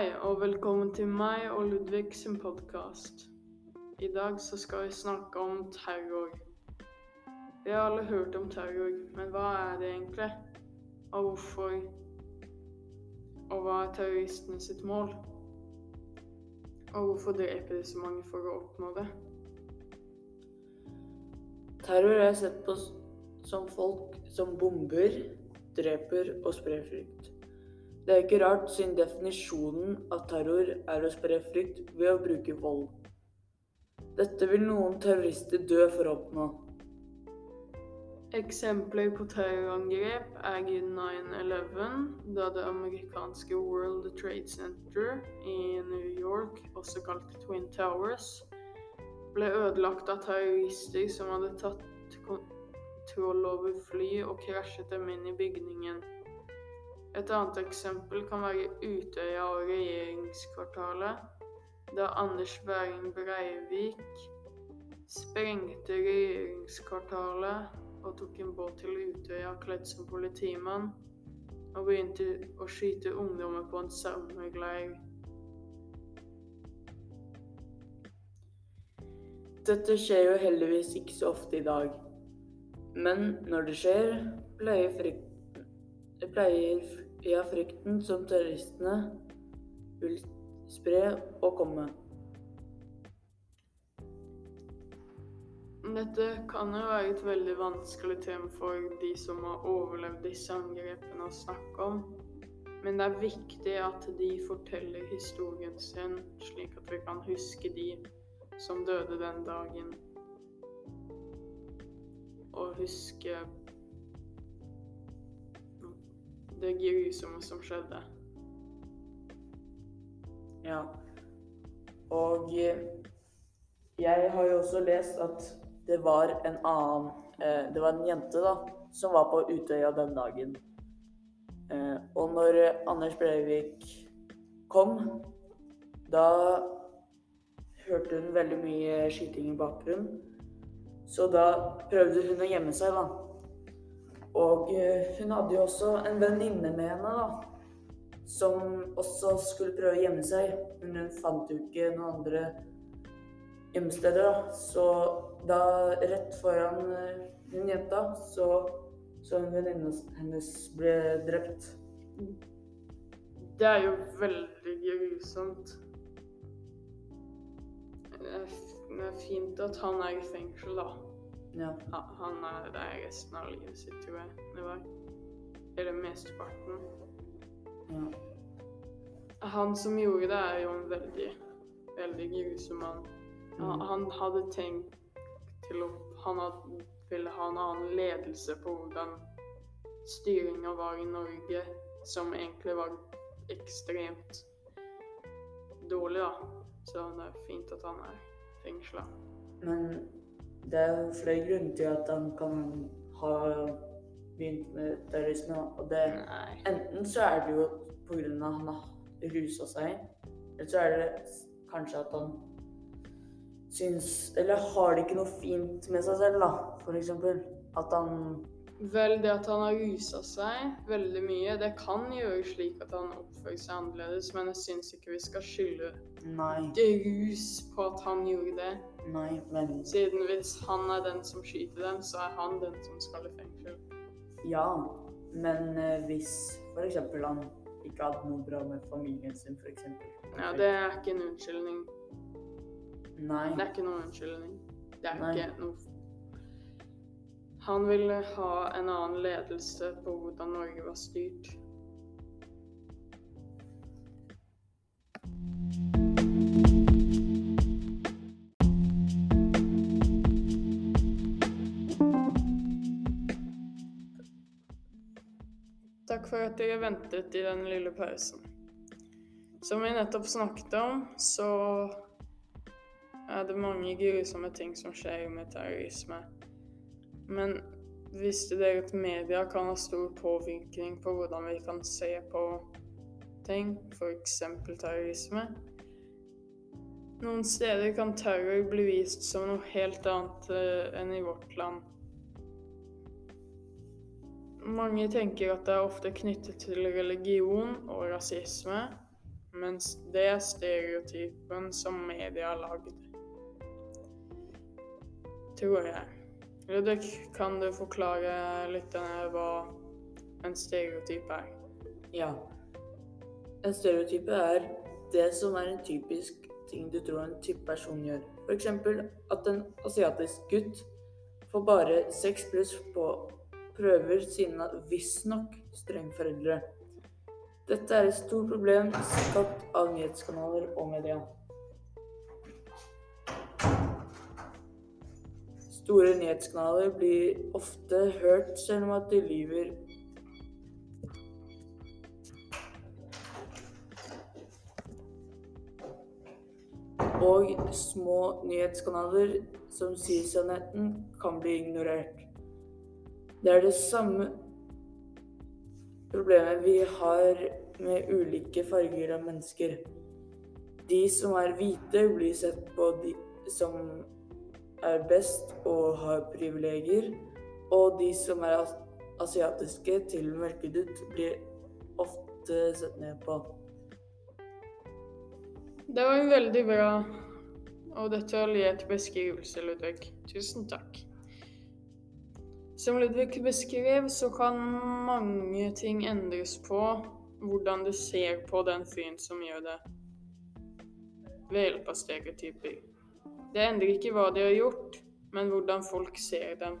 Hei, og velkommen til meg og Ludvig sin podkast. I dag så skal vi snakke om terror. Vi har alle hørt om terror, men hva er det egentlig? Og hvorfor? Og hva er terroristene sitt mål? Og hvorfor dreper de så mange for å oppnå det? Terror er sett på som folk som bomber, dreper og sprer frykt. Det er ikke rart, siden definisjonen av terror er å spre frykt ved å bruke vold. Dette vil noen terrorister dø for å oppnå. Eksempler på terrorangrep er 9-11, da det amerikanske World Trade Center i New York, også kalt Twin Towers, ble ødelagt av terrorister som hadde tatt kontroll over fly og krasjet dem inn i bygningen. Et annet eksempel kan være Utøya og regjeringskvartalet, da Anders Behring Breivik sprengte regjeringskvartalet og tok en båt til Utøya kledd som politimann, og begynte å skyte ungdommer på en sommerleir. Dette skjer jo heldigvis ikke så ofte i dag. Men når det skjer, pleier frykt det pleier via frykten som terroristene vil spre og komme. Dette kan jo være et veldig vanskelig tema for de som har overlevd disse angrepene å snakke om. Men det er viktig at de forteller historien sin, slik at vi kan huske de som døde den dagen. Og huske det grusomme som skjedde. Ja. Og jeg har jo også lest at det var en annen eh, Det var en jente da, som var på Utøya den dagen. Eh, og når Anders Breivik kom, da hørte hun veldig mye skyting i bakgrunnen. Så da prøvde hun å gjemme seg, da. Og eh, hun hadde jo også en venninne med henne, da. Som også skulle prøve å gjemme seg, men hun fant jo ikke noen andre gjemmesteder, da. Så da, rett foran eh, hun jenta, så så en venninne hennes ble drept. Det er jo veldig grusomt. Det er fint at han er i fengsel, da. Ja. Han er der resten av livet sitt, tror jeg det var. Eller mesteparten. Ja. Han som gjorde det, er jo en veldig, veldig grusom mann. Han, Mm. han hadde tenkt til å Han hadde, ville ha en annen ledelse på hvordan styringa var i Norge, som egentlig var ekstremt dårlig, da. Så det er fint at han er fengsla. Men det er flere grunner til at han kan ha begynt med terrorisme. Og det. Enten så er det jo pga. at han har rusa seg, eller så er det kanskje at han syns Eller har det ikke noe fint med seg selv, da, for eksempel. At han Vel, det at han har rusa seg veldig mye, det kan gjøre slik at han oppfører seg annerledes, men jeg syns ikke vi skal skylde Nei, rus på at han gjorde det. Nei, men Siden hvis han er den som skyter dem, så er han den som skal i fengsel. Ja. Men eh, hvis f.eks. han ikke hadde noe bra med familien sin, f.eks. Ja, det er ikke en unnskyldning. Nei. Det er ikke noen unnskyldning. Det er Nei. ikke noe Han ville ha en annen ledelse på hvordan Norge var styrt. For at dere ventet i den lille pausen. Som vi nettopp snakket om, så er det mange grusomme ting som skjer med terrorisme. Men visste dere at media kan ha stor påvirkning på hvordan vi kan se på ting, f.eks. terrorisme? Noen steder kan terror bli vist som noe helt annet eh, enn i vårt land. Mange tenker at det er ofte knyttet til religion og rasisme, mens det er stereotypen som media har lagd. Tror jeg. Ludvig, kan du forklare av hva en stereotyp er? Ja. En stereotype er det som er en typisk ting du tror en type person gjør. F.eks. at en asiatisk gutt får bare seks pluss på prøver sine visstnok strenge foreldre. Dette er et stort problem skapt av nyhetskanaler og media. Store nyhetskanaler blir ofte hørt selv om at de lyver og små nyhetskanaler som sier sannheten, kan bli ignorert. Det er det samme problemet vi har med ulike farger av mennesker. De som er hvite, blir sett på de som er best og har privilegier, og de som er asiatiske til mørkedutt, blir ofte sett ned på. Det var en veldig bra og detaljert beskrivelse, Ludvig. Tusen takk. Som Ludvig beskrev, så kan mange ting endres på hvordan du ser på den fyren som gjør det, ved hjelp av stereotyper. Det endrer ikke hva de har gjort, men hvordan folk ser dem.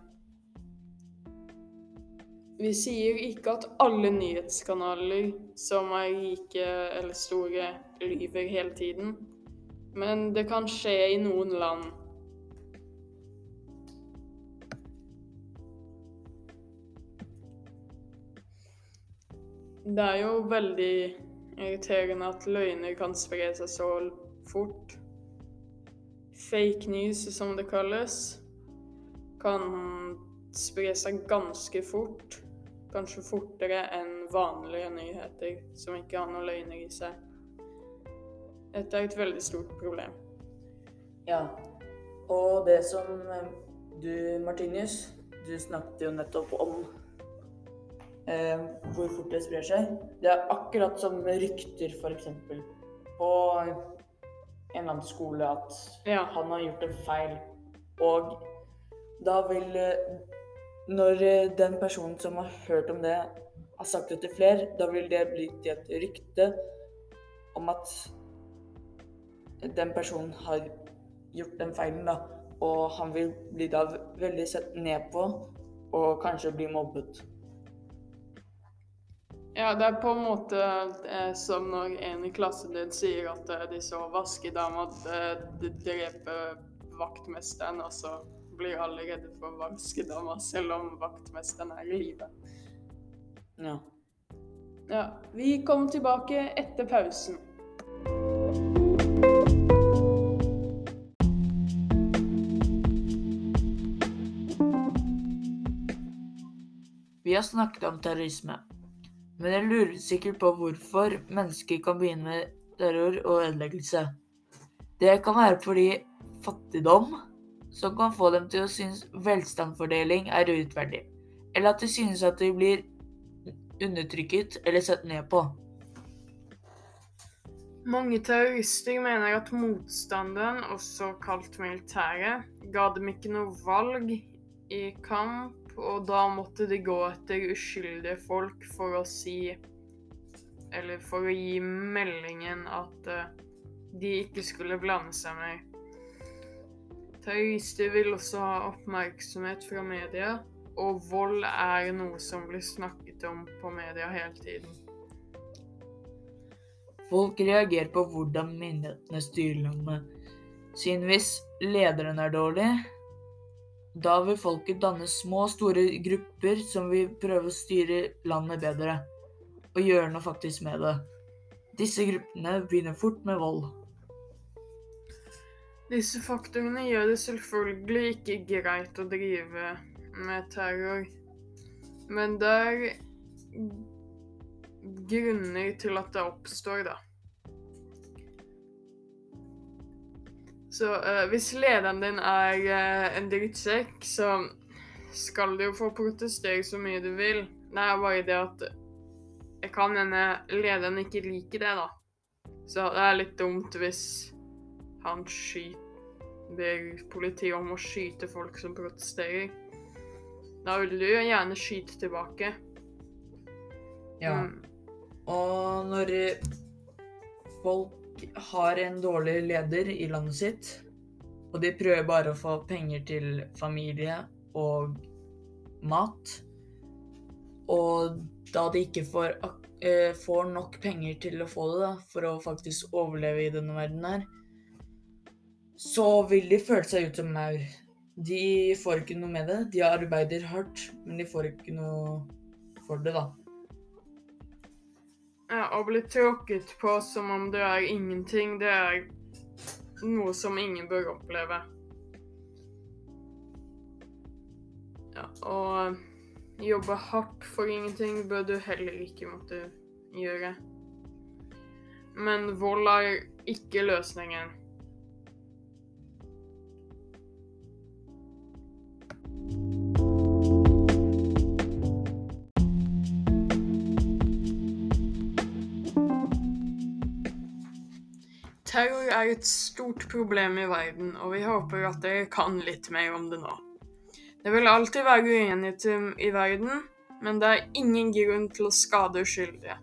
Vi sier ikke at alle nyhetskanaler som er rike eller store, lyver hele tiden, men det kan skje i noen land. Det er jo veldig irriterende at løgner kan spre seg så fort. Fake news, som det kalles, kan spre seg ganske fort. Kanskje fortere enn vanlige nyheter som ikke har noen løgner i seg. Dette er et veldig stort problem. Ja. Og det som eh, du, Martinius, du snakket jo nettopp om eh, hvor fort det sprer seg. Det er akkurat som rykter, f.eks. på en eller annen skole at Ja. han har gjort en feil. Og da vil eh, Når eh, den personen som har hørt om det, har sagt det til flere, da vil det bli til et rykte om at den personen har gjort den feilen, da. Og han vil bli da veldig sett ned på, og kanskje bli mobbet. Ja, det er på en måte eh, som når en i klassen din sier at eh, de så vaskedama eh, d- drepe vaktmesteren, og så blir alle redde for vaskedama, selv om vaktmesteren er i live. Ja. Ja, vi kommer tilbake etter pausen. Vi har snakket om terrorisme, men jeg lurer sikkert på hvorfor mennesker kan begynne med terror og ødeleggelse. Det kan være fordi fattigdom, som kan få dem til å synes velstandsfordeling er urettferdig, eller at de synes at de blir undertrykket eller sett ned på. Mange terrorister mener at motstanderen, også kalt militæret, ga dem ikke noe valg i kamp, og da måtte de gå etter uskyldige folk for å si Eller for å gi meldingen at eh, de ikke skulle blande seg mer. Terrorister vil også ha oppmerksomhet fra media, og vold er noe som blir snakket om på media hele tiden. Folk reagerer på hvordan myndighetene styrer landet. Siden hvis lederen er dårlig, da vil folket danne små, store grupper som vil prøve å styre landet bedre, og gjøre noe faktisk med det. Disse gruppene begynner fort med vold. Disse faktorene gjør det selvfølgelig ikke greit å drive med terror. Men det er grunner til at det oppstår, da. Så uh, hvis lederen din er uh, en drittsekk, så skal du jo få protestere så mye du vil. Det er bare det at jeg kan hende lederen ikke liker det, da. Så det er litt dumt hvis han skyter ber politiet om å skyte folk som protesterer. Da vil du jo gjerne skyte tilbake. Ja. Mm. Og når folk har en dårlig leder i landet sitt, og de prøver bare å få penger til familie og mat, og da de ikke får, eh, får nok penger til å få det da, for å faktisk overleve i denne verden her, så vil de føle seg ut som maur. De får ikke noe med det. De arbeider hardt, men de får ikke noe for det, da. Ja, å bli tråkket på som om du er ingenting, det er noe som ingen bør oppleve. Ja, og jobbe hardt for ingenting bør du heller ikke måtte gjøre. Men vold er ikke løsningen. Terror er et stort problem i verden, og vi håper at dere kan litt mer om det nå. Det vil alltid være uenigheter i verden, men det er ingen grunn til å skade uskyldige.